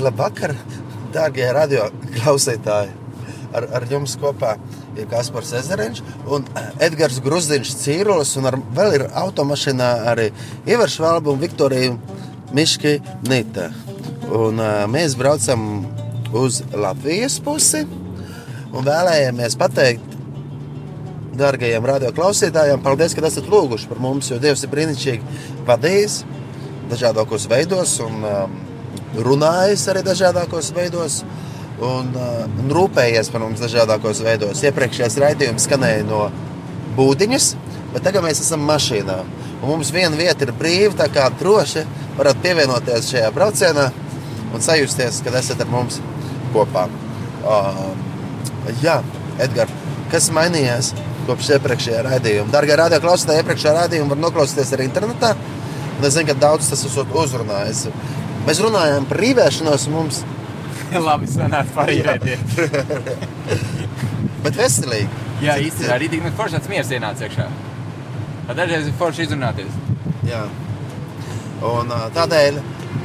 Labvakar, dārgie radio klausītāji! Ar, ar jums kopā ir Kaspars Ezeriņš un Edgars Grusdiņš Cīrulis. Un ar, vēl ir automašīnā arī Ivars Valba un Viktorija Miški Nita. Un, uh, mēs braucam uz Latvijas pusi un vēlējāmies pateikt dārgajiem radio klausītājiem, paldies, ka esat lūguši par mums, jo Dievs ir brīnišķīgi vadījis dažādos veidos un um, runājis arī dažādos veidos. Un, uh, un rūpējies par mums dažādos veidos. Iepriekšējais raidījums skanēja no būdiņas, bet tagad mēs esam mašīnā. Un mums viena vieta ir brīva, tā kā droši varat pievienoties šajā braucienā un sajusties, kad esat ar mums kopā. Uh, jā, Edgars, kas mainījās kopš iepriekšējā raidījuma? Darbie radio klausītāji, iepriekšējā raidījuma var noklausīties arī internetā. Es zinu, ka daudz tas esat uzrunājis. Mēs runājām par rīvēšanos, un mums Labi, sanāca pārīvēties. Bet veselīgi. Jā, īstenībā arī tik forši tāds miers ienāca iekšā. Tā dažreiz ir forši izrunāties. Jā. Un tādēļ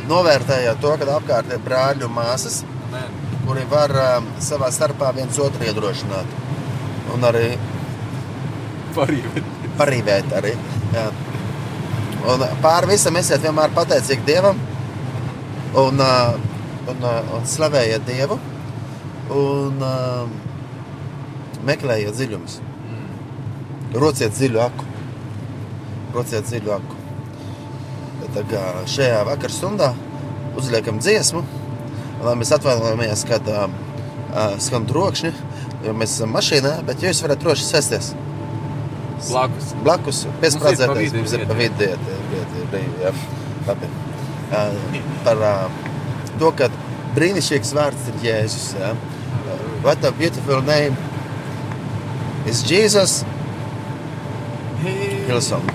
novērtējot to, ka apkārt ir brāļu māsas, Man. kuri var um, savā starpā viens otru iedrošināt. Un arī Pārīvēties. parīvēt. Arī, jā. un pāri visam esiet vienmēr pateicīgi Dievam un, uh, un, uh, un slavējiet Dievu un uh, meklējiet dziļumus. Rociet dziļu aku. Rociet dziļu aku. Kā šajā vakar stundā uzliekam dziesmu, lai mēs atvainojamies, kad uh, skan trokšņi, jo mēs esam mašīnā, bet jūs varat droši sēsties. Blakus. Blakus piesprādzēties, vidu mums ir pa jā. Labi. Par to, ka brīnišķīgs vārds ir Jēzus. Uh, What a beautiful name is Jesus Hillsong.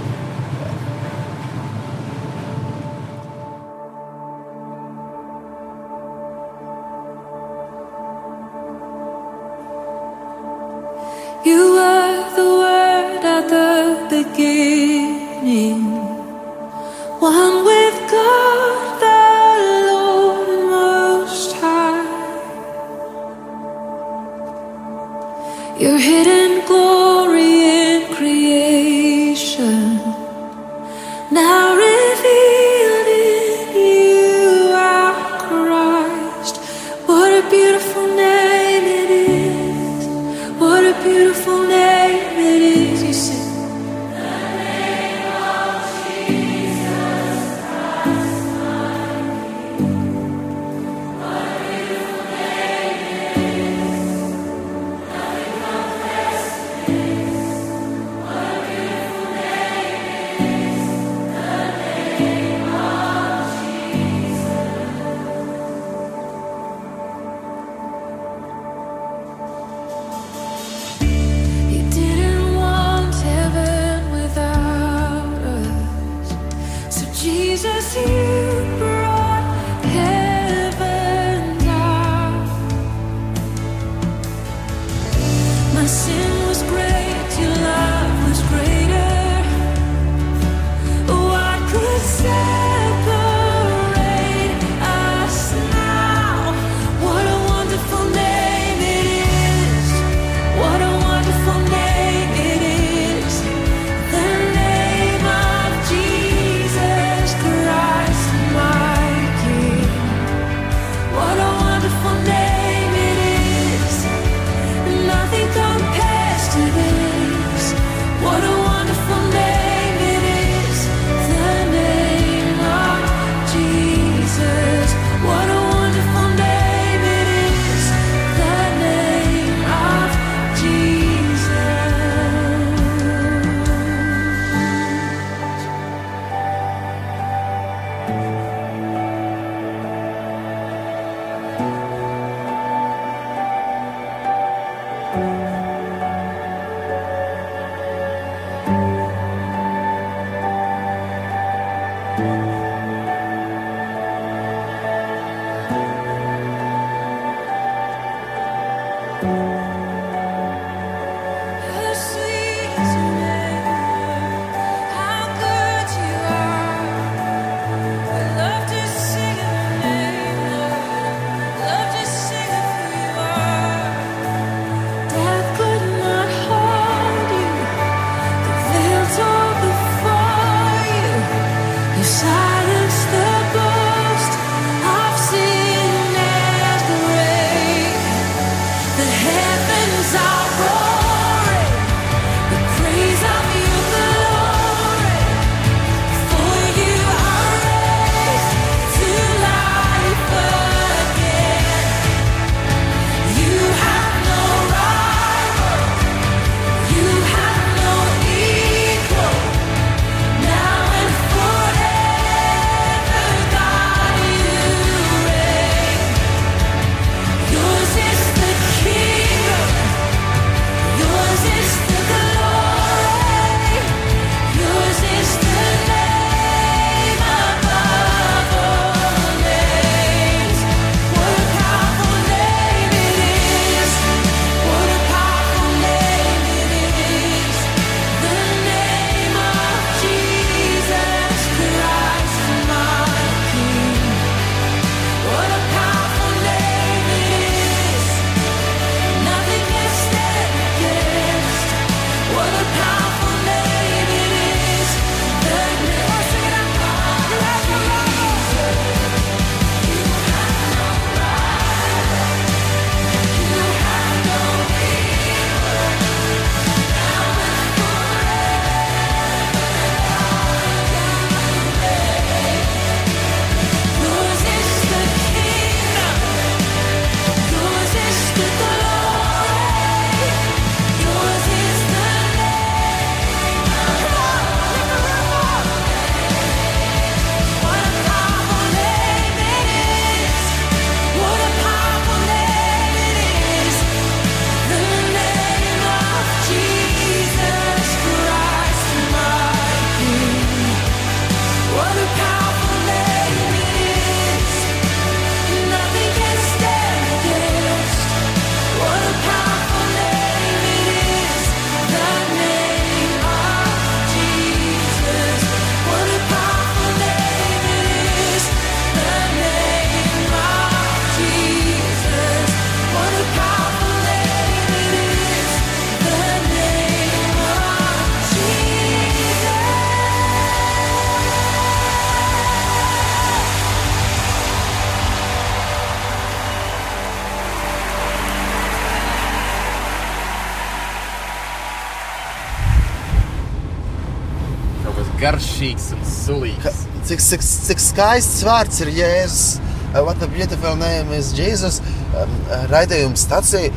Garšīgs un sulīgs. cik, cik, cik skaists vārds ir Jēzus. Uh, What a beautiful name is Jesus. Uh, raidījuma stacija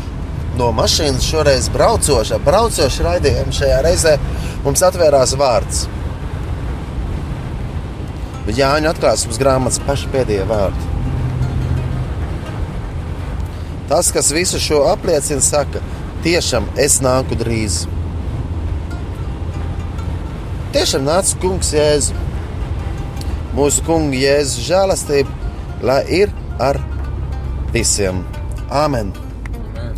no mašīnas šoreiz braucoša, braucoša raidījuma šajā reizē mums atvērās vārds. Bet Jāņa atklāsmes grāmatas paši pēdējie vārdi. Tas, kas visu šo apliecina, saka, tiešām es nāku drīz Tiešām nāca kungs Jēzus. Mūsu kunga Jēzus žēlastība, lai ir ar visiem. Āmen! Amen.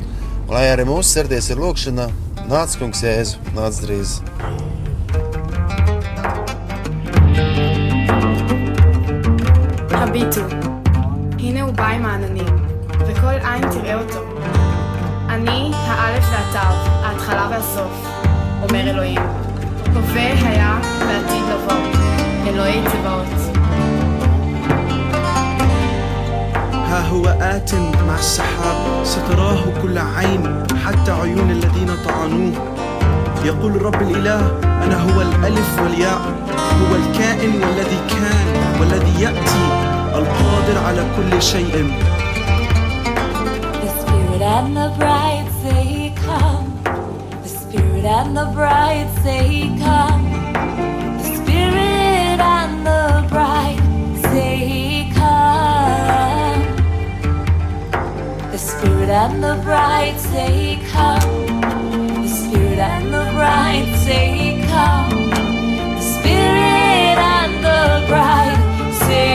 Lai arī mūsu sirdīs ir lūkšana, nāc kungs Jēzu, nāc drīz. הביטו, הנה הוא בא עם העננים, וכל עין תראה אותו. אני האלף והתו, ההתחלה והסוף, אומר אלוהים. הווה היה ועתיד לבוא, אלוהי צבאות. ها هو آت مع السحاب ستراه كل عين حتى عيون الذين طعنوه يقول الرب الإله أنا هو الألف والياء هو الكائن والذي كان والذي يأتي القادر على كل شيء The Spirit and the bride and the bride say, Come. The Spirit and the bride say, Come. The Spirit and the bride say, Come. The Spirit and the bride say, Come. The Spirit and the bride say,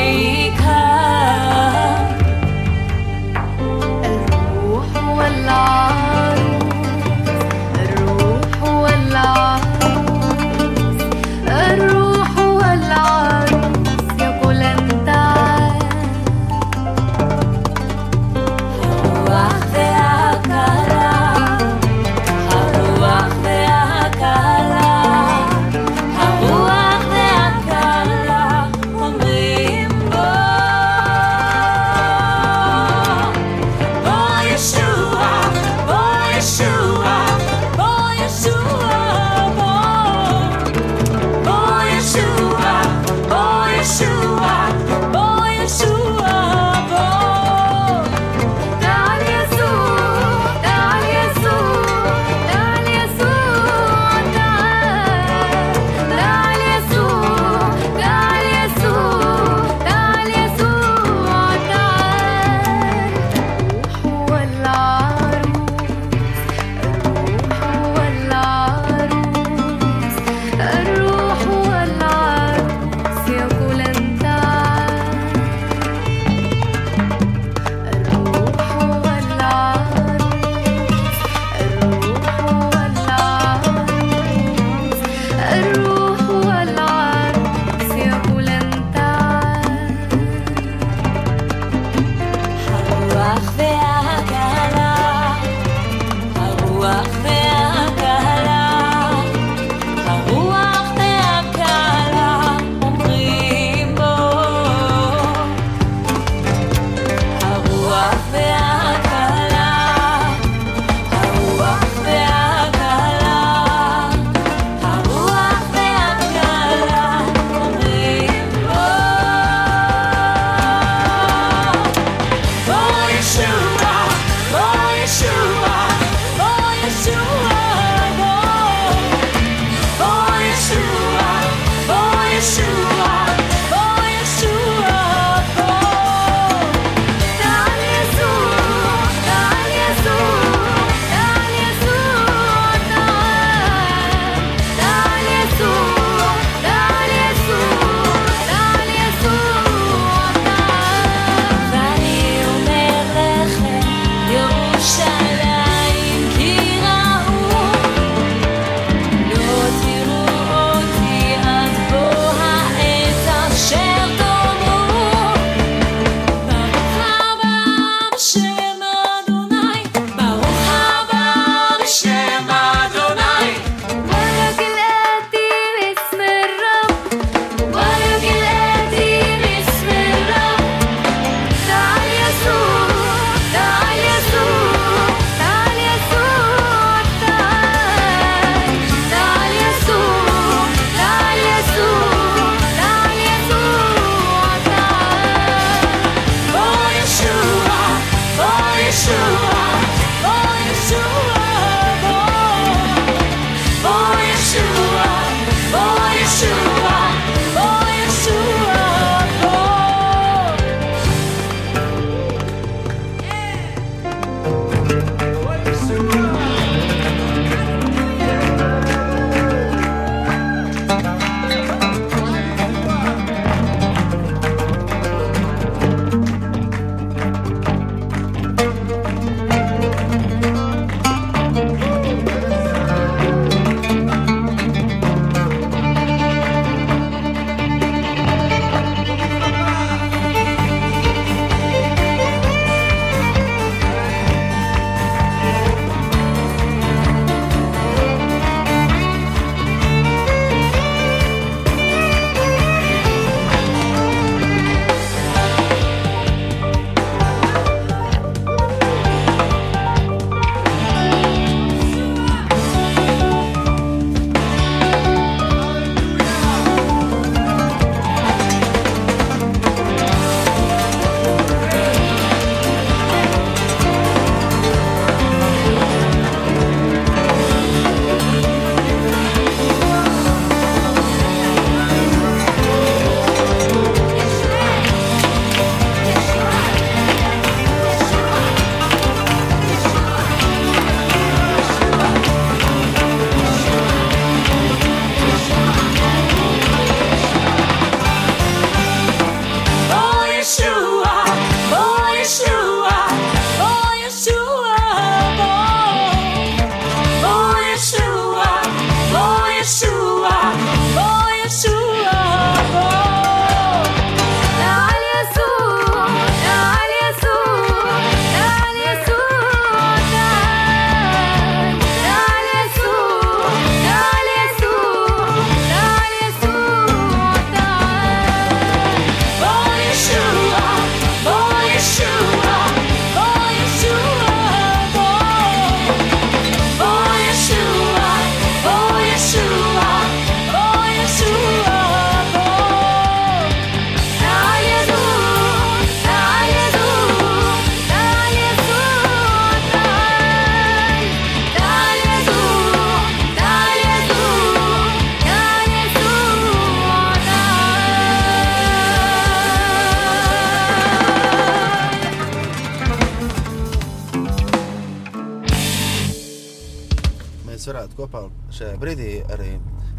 šajā brīdī arī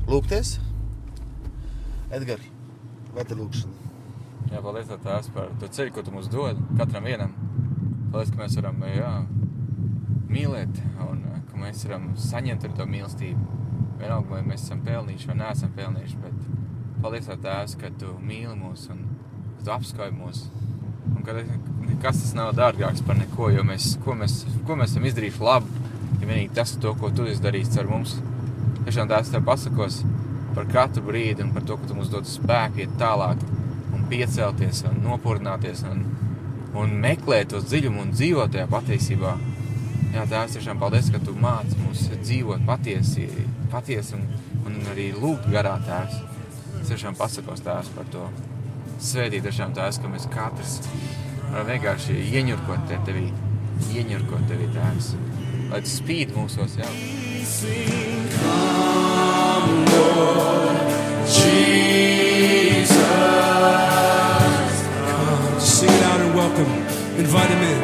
lūgties. Edgars, vai te lūkšana? Jā, paldies Tēvs, par to ceļu, ko Tu mums dod katram vienam. Paldies, ka mēs varam jā, mīlēt un eh, ka mēs varam saņemt to mīlestību. Vienalga, vai mēs esam pelnījuši vai neesam pelnījuši, bet paldies Tēvs, ka Tu mīli mūs un Tu apskauj mūs. Un ka nekas tas nav dārgāks par neko, jo mēs, ko mēs, ko mēs esam izdarījuši labu, ja vienīgi tas to, ko Tu esi darījis ar mums. Tiešām Tēvs Tev pasakos par katru brīdi un par to, ka Tu mums dod spēku iet tālāk un piecelties un nopurināties un, un meklēt to dziļumu un dzīvot tajā patiesībā. Jā, Tēvs, tiešām paldies, ka Tu māci mums dzīvot patiesi, patiesi un, un arī lūgt garā Tēvs. Es tiešām pasakos Tēvs par to. Svētīt tiešām Tēvs, ka mēs katrs varam vienkārši ieņurkot te Tevī, ieņurkot Tevī Tēvs. Lai Tas spīd mūsos, jā. Sing Invite him in.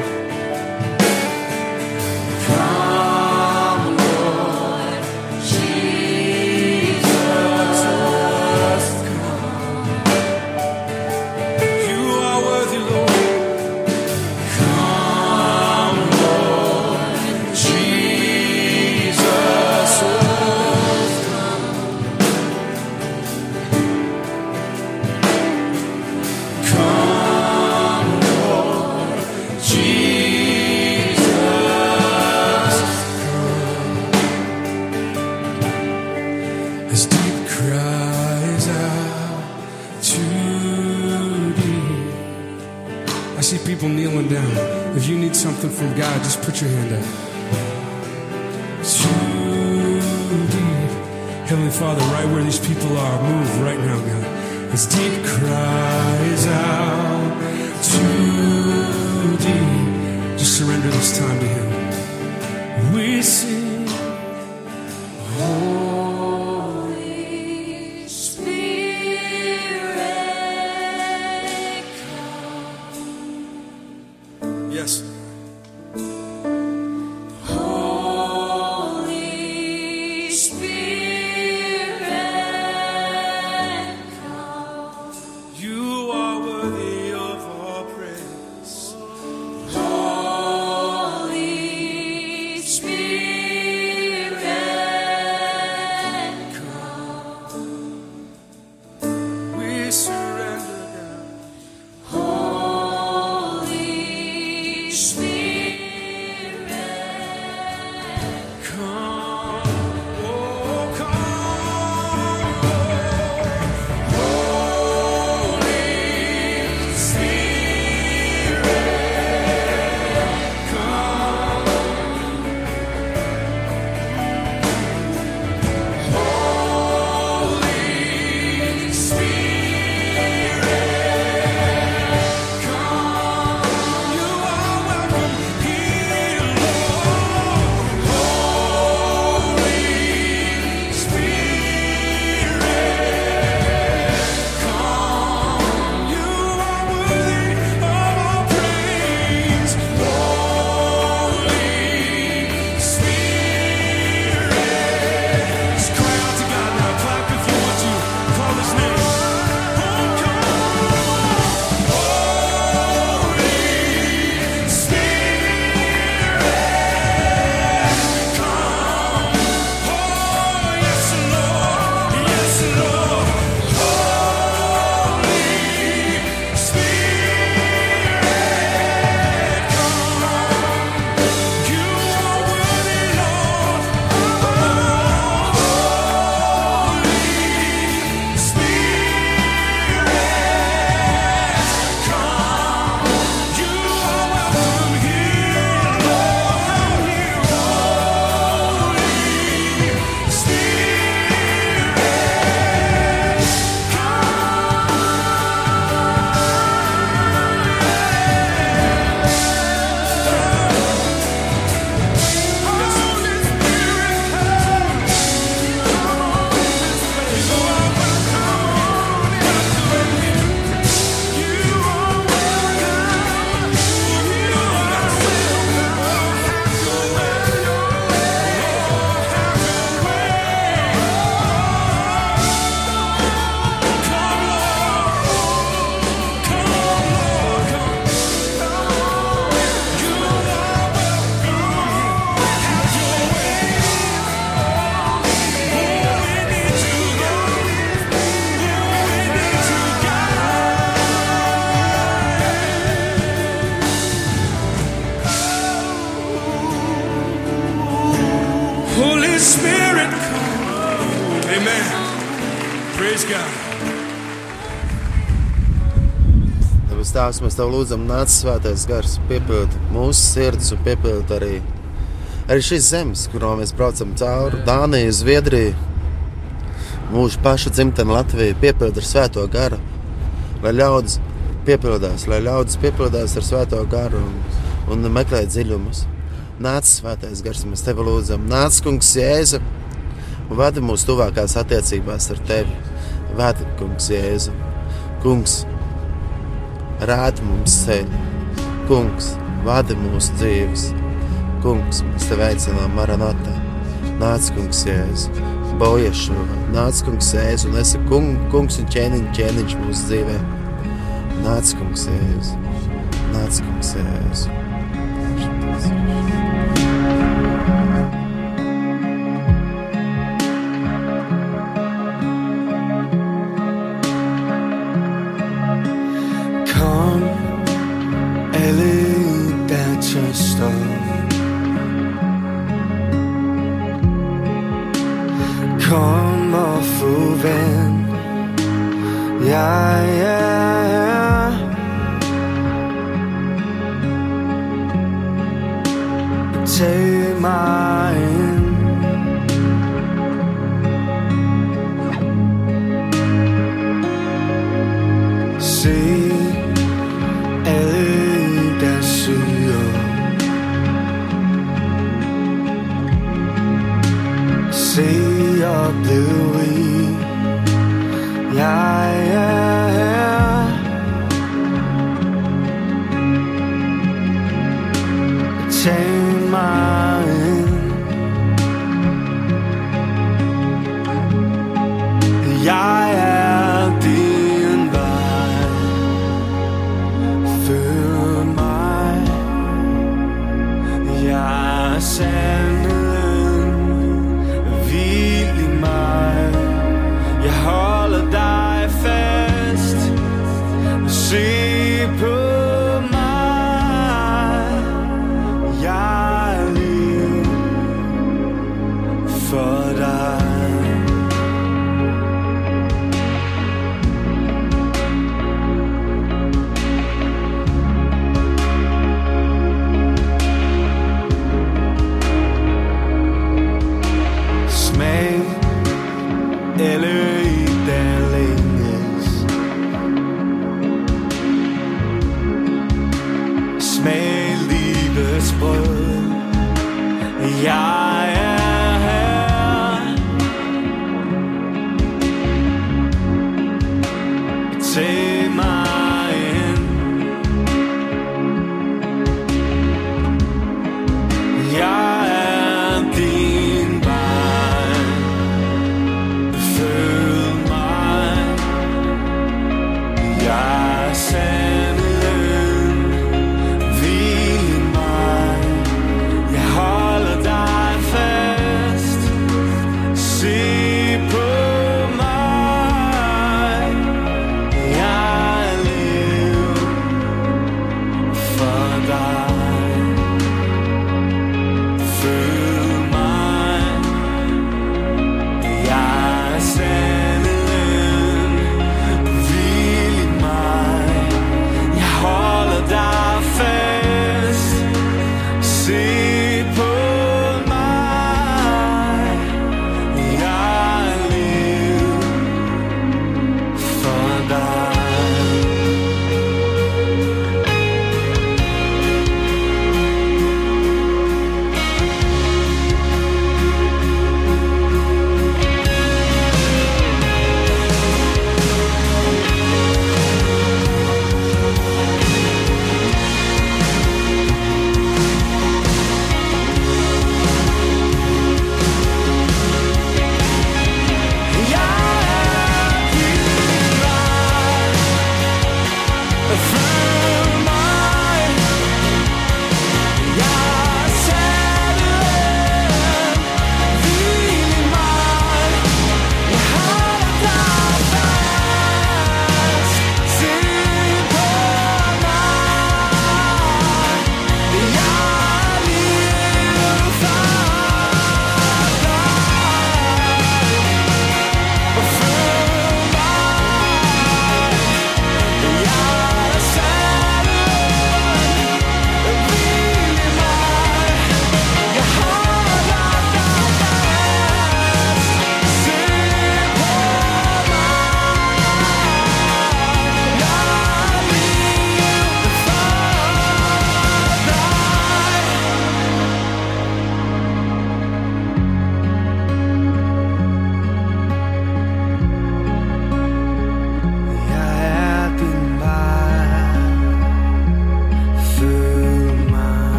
God, just put your hand up. To thee. Heavenly Father, right where these people are, move right now, God. As deep cries out to thee. Just surrender this time to Him. Tēvs, mēs Tev lūdzam, nāc svētais gars, piepildi mūsu sirdis un piepildi arī, arī šīs zemes, kurā mēs braucam cauri Dāniju, Zviedriju, mūsu pašu dzimteni Latviju, piepildi ar svēto garu, lai ļaudis piepildās, lai ļaudis piepildās ar svēto garu un, un meklē dziļumus. Nāc svētais gars, mēs Tevi lūdzam, nāc kungs Jēzu un vadi mūsu tuvākās attiecībās ar Tevi. Vadi kungs Jēzu, kungs! Rāda mums ceļu. Kungs, vadi mūsu dzīves. Kungs, mēs te aicinām Maranatā. Nāc, kungs, jēzu, boješu, nāc, kungs, jēzu, un esi kung, kungs un ķēniņš, ķēniņš mūsu dzīvē. Nāc, kungs, jēzu, nāc, kungs, jēzu. Kom,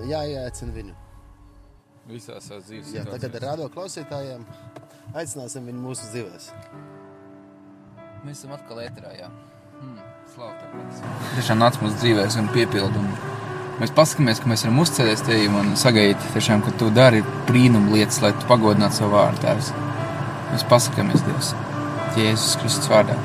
aicinu viņu. Visās savas dzīves Jā, tagad ar radio klausītājiem aicināsim viņu mūsu dzīvēm. Mēs esam atkal ēterā. Hmm. Tiešām nāc mūsu dzīvēs un piepildi. Un mēs paskatāmies, ka mēs varam uzcēlties te un sagaidīt, tiešām, ka tu dari brīnumu lietas, lai tu pagodinātu savu vārdu. Mēs pasakāmies Dievs. Jēzus Kristus vārdā.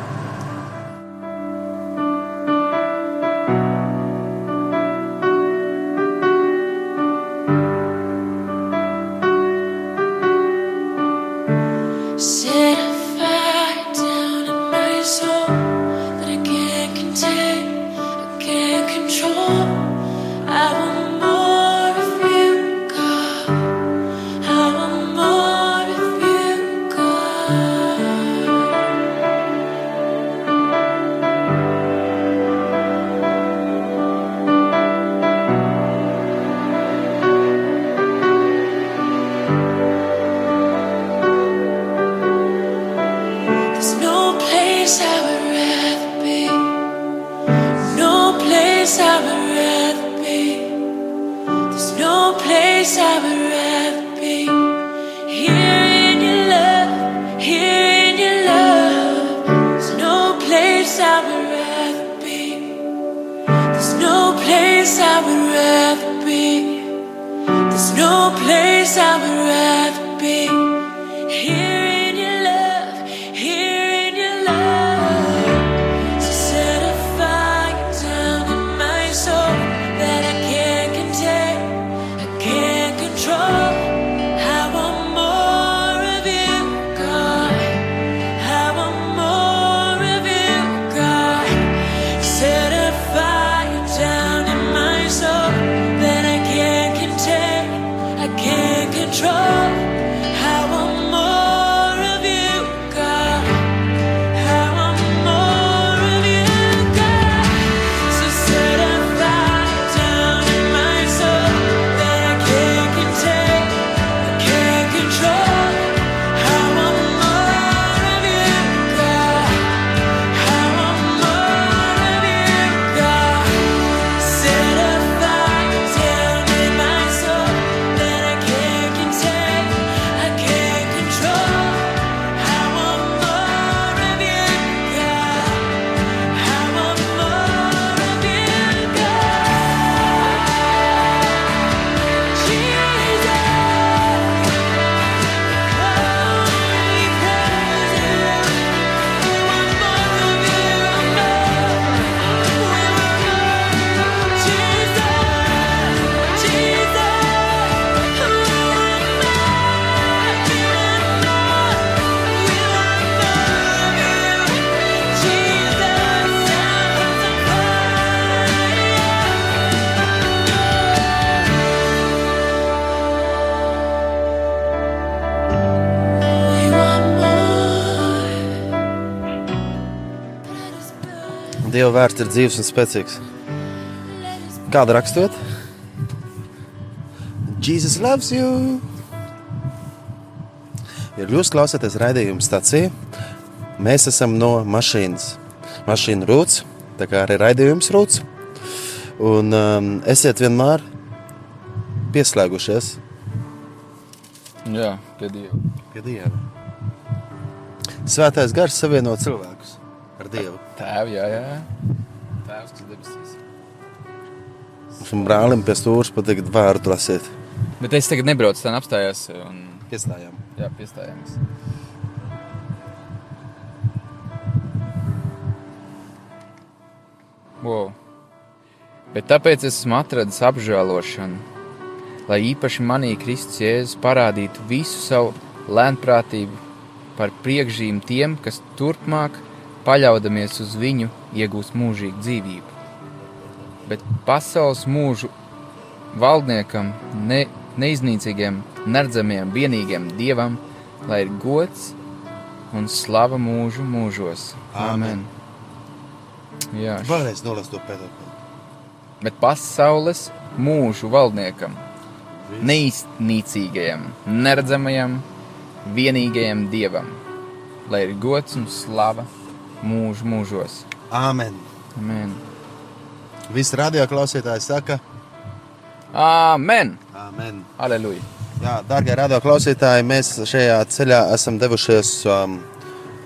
Dieva vārds ir dzīves un spēcīgs. Kādu rakstot? Jesus loves you! Ja jūs klausāties raidījuma stācijā, mēs esam no mašīnas. Mašīna rūts, tā kā arī raidījums rūts. Un um, esiet vienmēr pieslēgušies Jā, pie Dieva. pie Dieva. Svētais gars savieno cilvēkus ar Dievu. Tēv, jā, jā. Tēvs, kas debesīs. Un brālim pie stūra patīk vārdu lasīt. Bet es tagad nebraucu, tā apstājās un Piestājām. jā, piestājāmies. Wow. Bet tāpēc esmu atradis apžēlošanu, lai īpaši manī Kristus Jēzus parādītu visu savu lēnprātību par priekšzīm tiem, kas turpmāk, paļaudamies uz viņu, iegūs mūžīgu dzīvību. Bet pasaules mūžu valdniekam, ne, neiznīcīgiem, neredzamiem, vienīgiem dievam, lai ir gods un slava mūžu mūžos. Āmen. Jā, š- Vēlreiz nolas to pēdējo. bet pasaules mūžu valdniekam, neiznīcīgajam, neredzamajam, vienīgajam dievam, lai ir gods un slava mūžu mūžos. Āmen. Amen. Visi radio klausītāji saka, Amen! Āmen. Amen. Aleluja! Jā, darbie radioklausītāji, mēs šajā ceļā esam devušies. Um,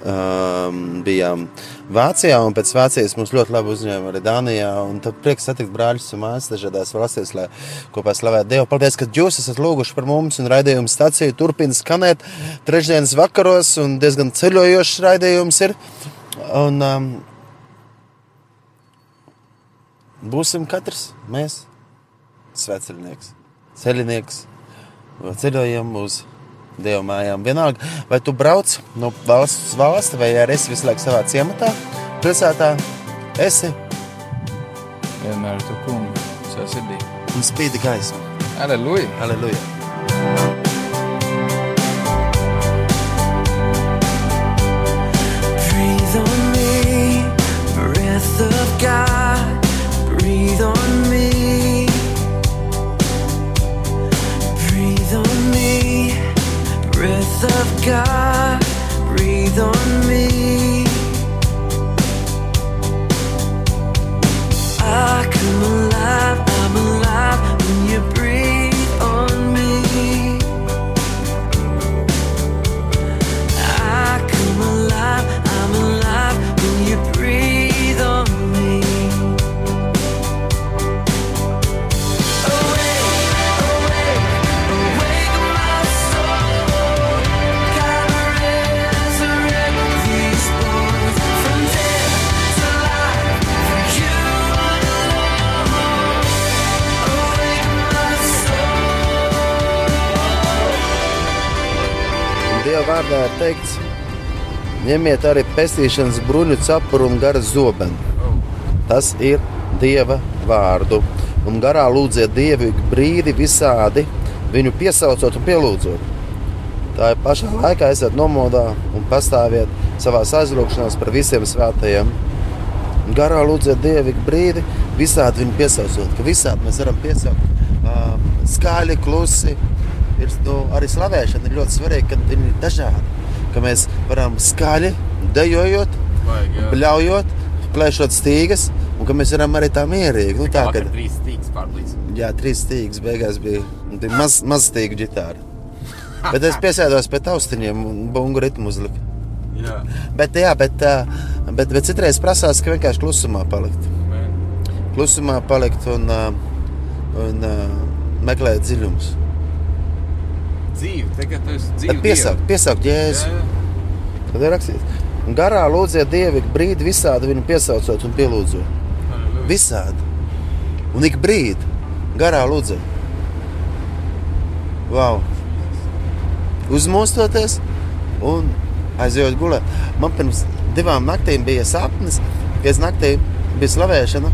um, bijām Vācijā, un pēc Vācijas mums ļoti labi uzņēma arī Dānijā. un Tad prieks satikt brāļus un māsas dažādās valstīs, lai kopā slavētu Dievu. Paldies, ka jūs esat lūguši par mums, un raidījuma stācija turpina skanēt trešdienas vakaros, un diezgan ceļojošs raidījums ir. Un, um, būsim katrs mēs, svētceļnieks, ceļinieks ceļojam uz Dieva mājām. Vienalga, vai tu brauc no valsts uz valsti, vai arī esi visu laiku savā ciematā, pilsētā, esi Vienmēr ar to kungu savā sirdī. un spīdi gaisma. Aleluja! Aleluja! God. Dieva vārdā ir teikts, ņemiet arī pestīšanas bruņu cepuru un garas zobenu. Tas ir Dieva vārdu. Un garā lūdziet Dievu ik brīdi visādi, viņu piesaucot un pielūdzot. Tā ir pašā laikā esiet nomodā un pastāviet savā aizlūgšanās par visiem svētajiem. Un Garā lūdziet Dievu ik brīdi, visādi viņu piesaucot, ka visādi mēs varam piesaukt um, skaļi, klusi. Ir, nu, arī slavēšana ir ļoti svarīga, kad viņi ir dažādi. Ka mēs varam skaļi, dejojot, bļaujot, plēšot stīgas, un ka mēs varam arī tā mierīgi. Nu, tā, kad, trīs stīgs pārlīdz. jā, trīs stīgas beigās bija, bija maz, maz stīgu ģitāra. Bet es piesēdos pie taustiņiem un bungu ritmu uzliku. Jā. Bet, jā, bet, ā, bet, bet citreiz prasās, ka vienkārši klusumā palikt. Man. Klusumā palikt un, un ā, meklēt dziļumus. Dzīve, tagad esi dzīve. Tad piesaukt, piesaukt jēzu. Jā, jā. Tad ir rakstīts. Garā lūdziet Dievu ik brīdi visādi viņu piesaucot un pielūdzot. Aleluja. Visādi. Un ik brīdi garā lūdziet. Wow! Uzmostoties un aizjūt gulēt. Man pirms divām naktīm bija sapnis, ka es naktī bija slavēšana,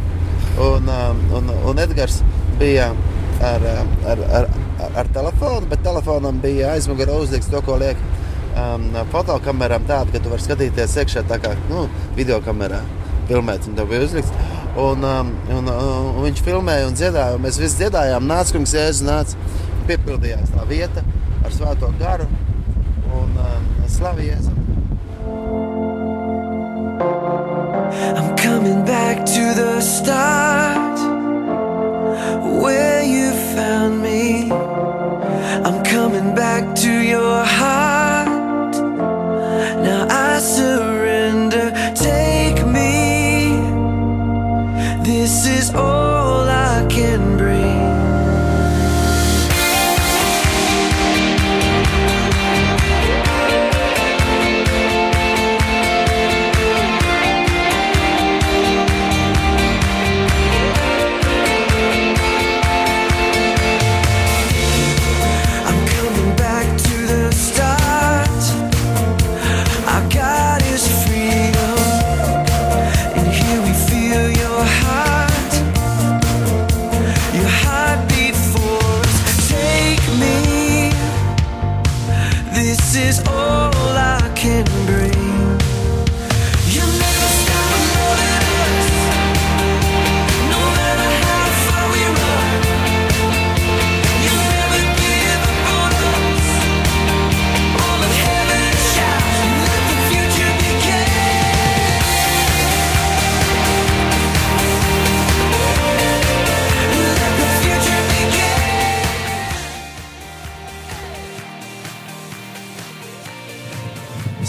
un, um, un, un Edgars bija ar, um, ar, ar, ar, telefonu, bet telefonam bija aizmugurē uzlikts to, ko liek um, fotokamerām tādu, ka tu vari skatīties iekšā tā kā nu, video kamerā. Filmēt, un tev bija uzlikts. Un, um, un, un, un viņš filmēja un dziedāja. Un mēs visi dziedājām, nāca kungs, jēzus nāca. Piepildījās tā vieta ar svēto garu un um, slavu Jēzu. I'm coming back to the start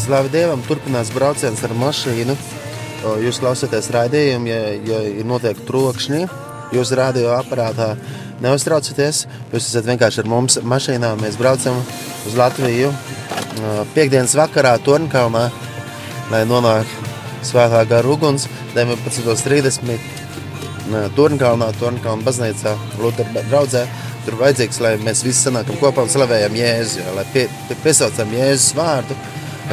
Slavu Dievam, turpinās brauciens ar mašīnu. Jūs klausāties raidījumu, ja, ja ir notiek trokšņi. Jūs radioaparātā neuztraucaties. Jūs esat vienkārši ar mums mašīnā. Mēs braucam uz Latviju piekdienas vakarā Tornkalnā, lai nonāktu svētā gara uguns 19.30. Tornkalnā, Tornkalnā baznīcā, Lutera draudzē. Tur vajadzīgs, lai mēs visi sanākam kopā un slavējam Jēzu, lai pie, pie, piesaucam Jēzus vārdu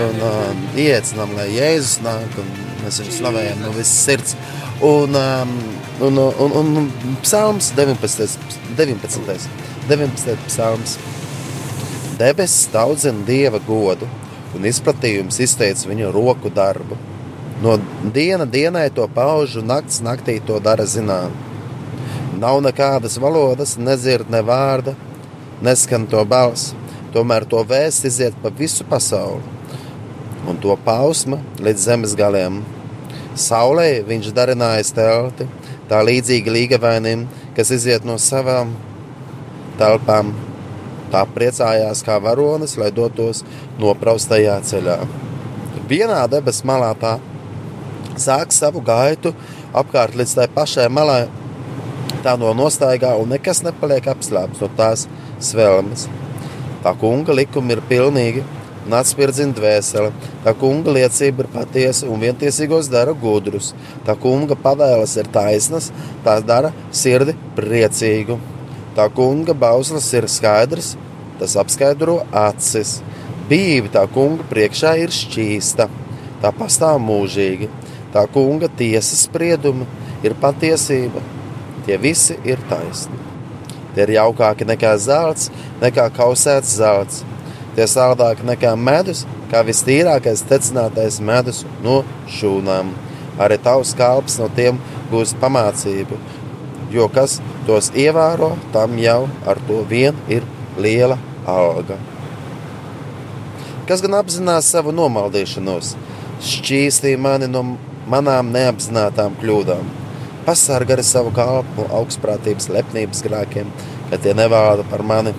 un uh, ieicinām, lai Jēzus nāk un mēs viņu slavējam no visas sirds. Un, um, un, un, un, un psalms 19. 19. 19. psalms. Debesis daudzina Dieva godu un izpratījums izteica viņa roku darbu. No diena dienai to pauž un nakts naktī to dara zinām. Nav nekādas valodas, nedzird ne vārda, neskan to balss. Tomēr to vēsts iziet pa visu pasauli, un to pausma līdz zemes galiem. Saulē viņš darinājis telti, tā līdzīgi līgavainim, kas iziet no savām telpām. Tā priecājās kā varonis, lai dotos nopraustajā ceļā. Vienā debesu malā tā sāk savu gaitu apkārt līdz tai pašai malai, tā no nostaigā, un nekas nepaliek apslēpts no tās svelmes. Tā kunga likumi ir pilnīgi un atspirdzina dvēseli. Tā kunga liecība ir patiesa un vientiesīgos dara gudrus. Tā kunga pavēles ir taisnas, tās dara sirdi priecīgu. Tā kunga bauslis ir skaidrs, tas apskaidro acis. Bība tā kunga priekšā ir šķīsta, tā pastāv mūžīgi. Tā kunga tiesas spriedumi ir patiesība, tie visi ir taisni. Tie ir jaukāki nekā zelts, nekā kausēts zelts. Tie saldāki nekā medus, kā vistīrākais tecinātais medus no šūnām. Arī tavs kalps no tiem gūs pamācību, jo kas tos ievēro, tam jau ar to vien ir liela alga. Kas gan apzinās savu nomaldīšanos, šķīstī mani no manām neapzinātām kļūdām pasargā arī savu kalpu augstprātības, lepnības grēkiem, ka tie nevāda par mani.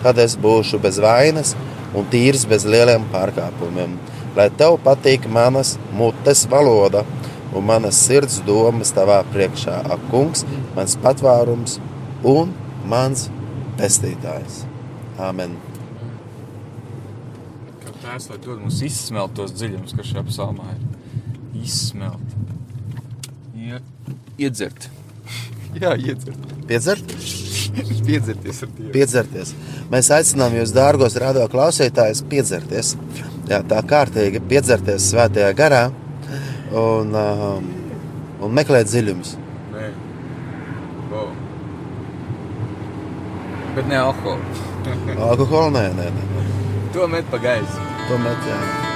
Tad es būšu bez vainas un tīrs bez lieliem pārkāpumiem. Lai tev patīk manas mutes valoda un manas sirds domas tavā priekšā, ak, kungs, mans patvārums un mans pestītājs. Āmen! Kā tēvs, lai dod mums izsmelt tos dziļumus, kas šajā psalmā ir. Izsmelt. Ja, iedzert. Jā, iedzert. Piedzert? Piedzerties ar Dievu. Piedzerties. Mēs aicinām jūs, dārgos radio klausītājus, piedzerties. Jā, tā kārtīgi piedzerties svētajā garā un, um, un meklēt dziļumus. Wow. Bet ne alkoholu. Alkoholu nē, nē, nē. nē. To met pa gaisu. To met, jā.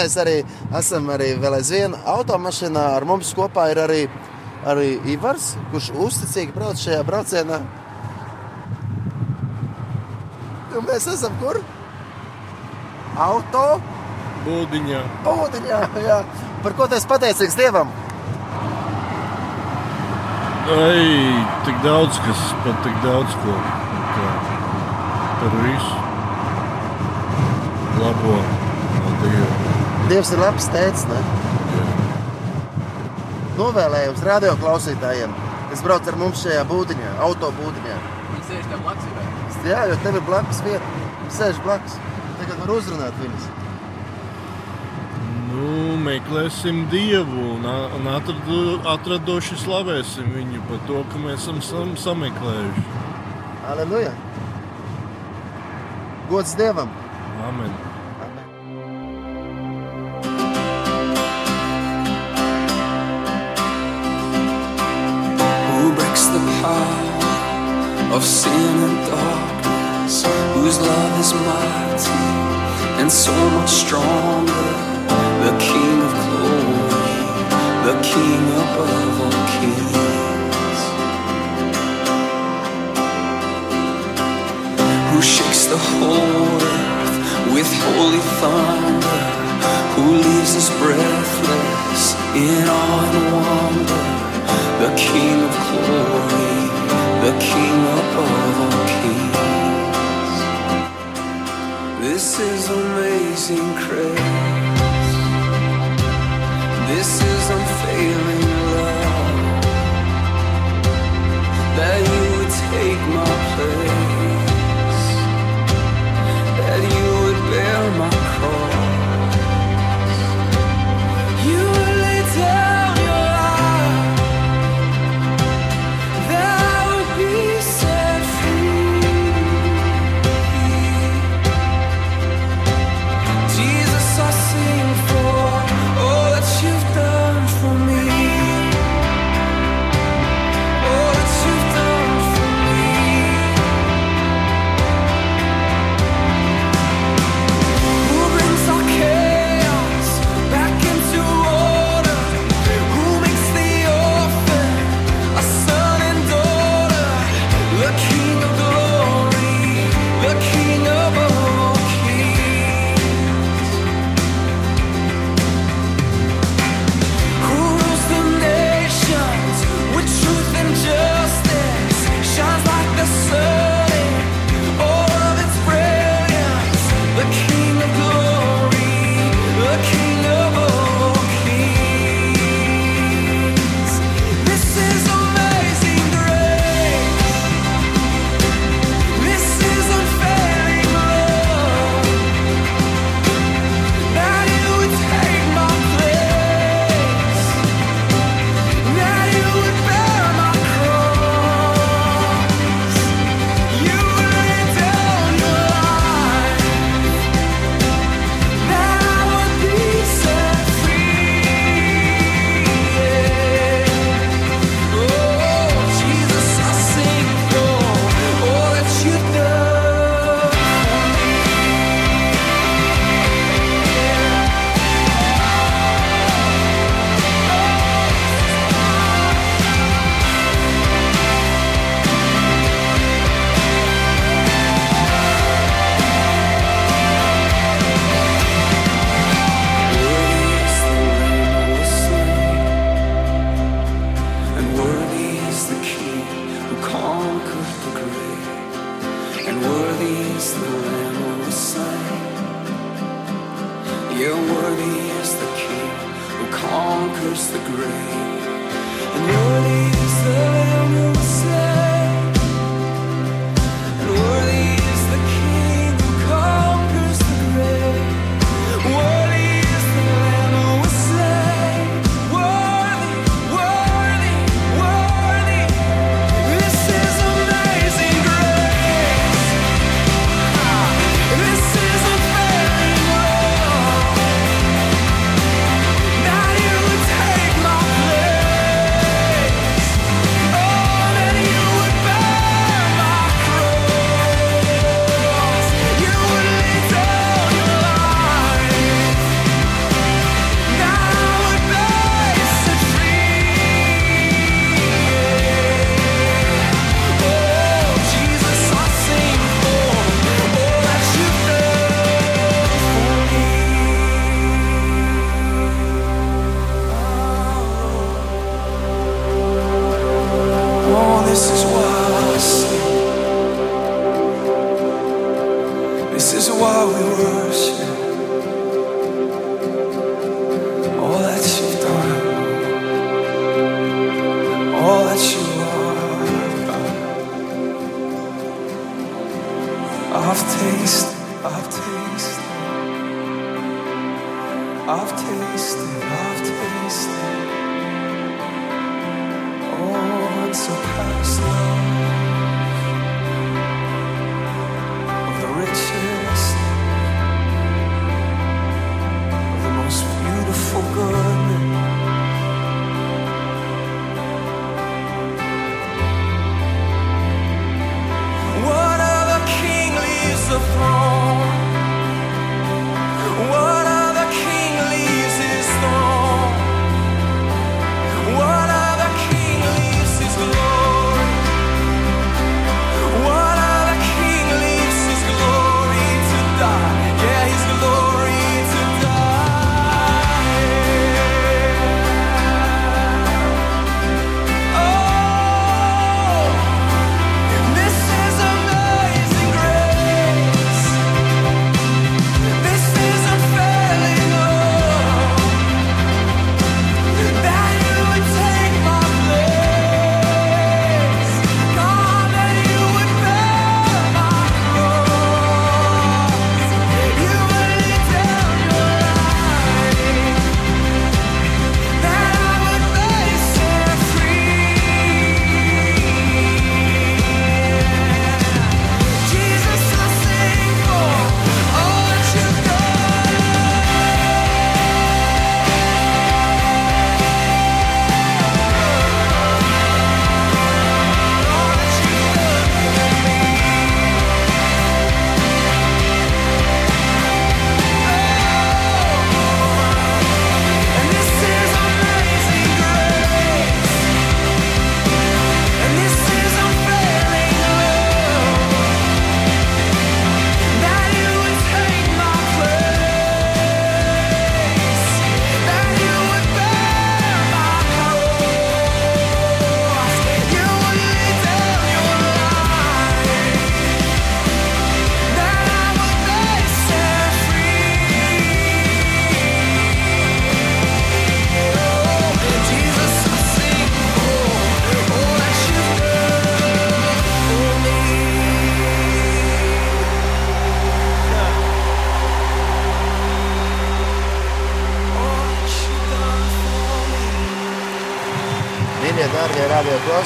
mēs arī esam arī vēl aizvien automašīnā. Ar mums kopā ir arī, arī Ivars, kurš uzticīgi brauc šajā braucienā. Un mēs esam kur? Auto būdiņā. būdiņā jā. Par ko tas pateicīgs Dievam? Ai, tik daudz, kas pat tik daudz ko par visu labo. Paldies! Dievs ir labs tēvs. Novēlējums radio klausītājiem, kas brauc ar mums šajā būdiņā, autobūdiņā. Viņi sēž tam blakus. Jā, jo tev ir blakus vieta. Viņi sēž blakus. Tagad var uzrunāt viņus. Nu, meklēsim Dievu un, un atradu, atradoši slavēsim viņu par to, ka mēs esam sam, sameklējuši. Aleluja! Gods Dievam! Amen! stronger.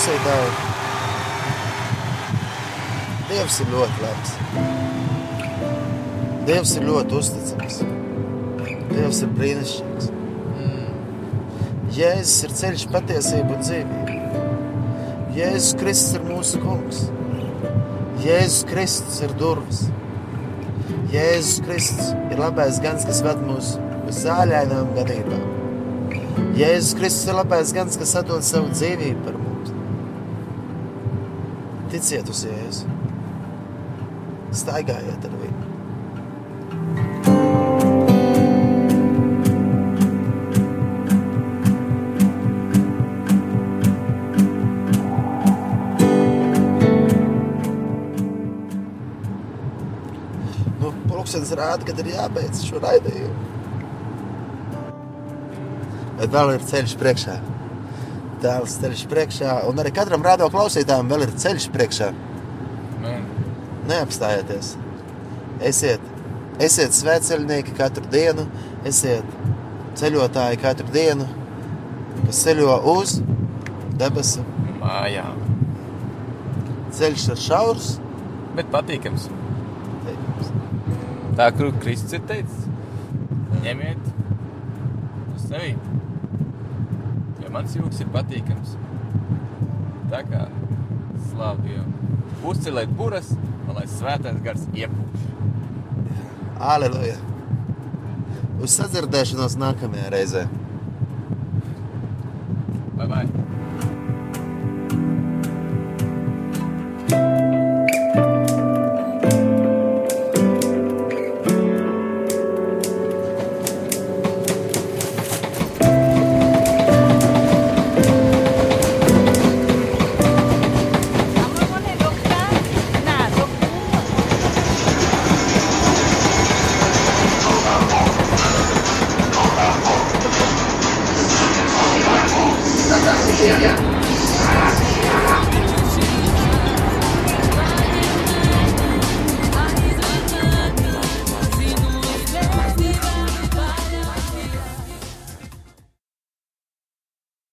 Klausītāji, Dievs ir ļoti labs. Dievs ir ļoti uzticams. Dievs ir brīnišķīgs. Jēzus ir ceļš, patiesība un dzīvība. Jēzus Kristus ir mūsu kungs. Jēzus Kristus ir durvis. Jēzus Kristus ir labais gans, kas ved mūs uz zāļainām ganībām. Jēzus Kristus ir labais gans, kas atdod savu dzīvību par. Ticiet uz Jēzu. Staigājiet ar viņu. Nu, pulkstenis rāda, kad ir jābeidz šo raidījumu. Bet vēl ir ceļš priekšā. Tēls ceļš priekšā, un arī katram rādo klausītājam vēl ir ceļš priekšā. Man, Neapstājieties. Esiet, esiet svētceļnieki katru dienu, esiet ceļotāji katru dienu, kas ceļo uz debesu. mājām. Ceļš ir šaurs, Bet patīkams. teikums. Tā kā Kristus ir teicis, ņemiet uz sevi. Mans jūks ir patīkams. Tā kā slāv Dievu. Uzceliet buras, lai svētais gars iepūš. Aleluja! Uz sadzirdēšanos nākamajā reizē! Bye bye!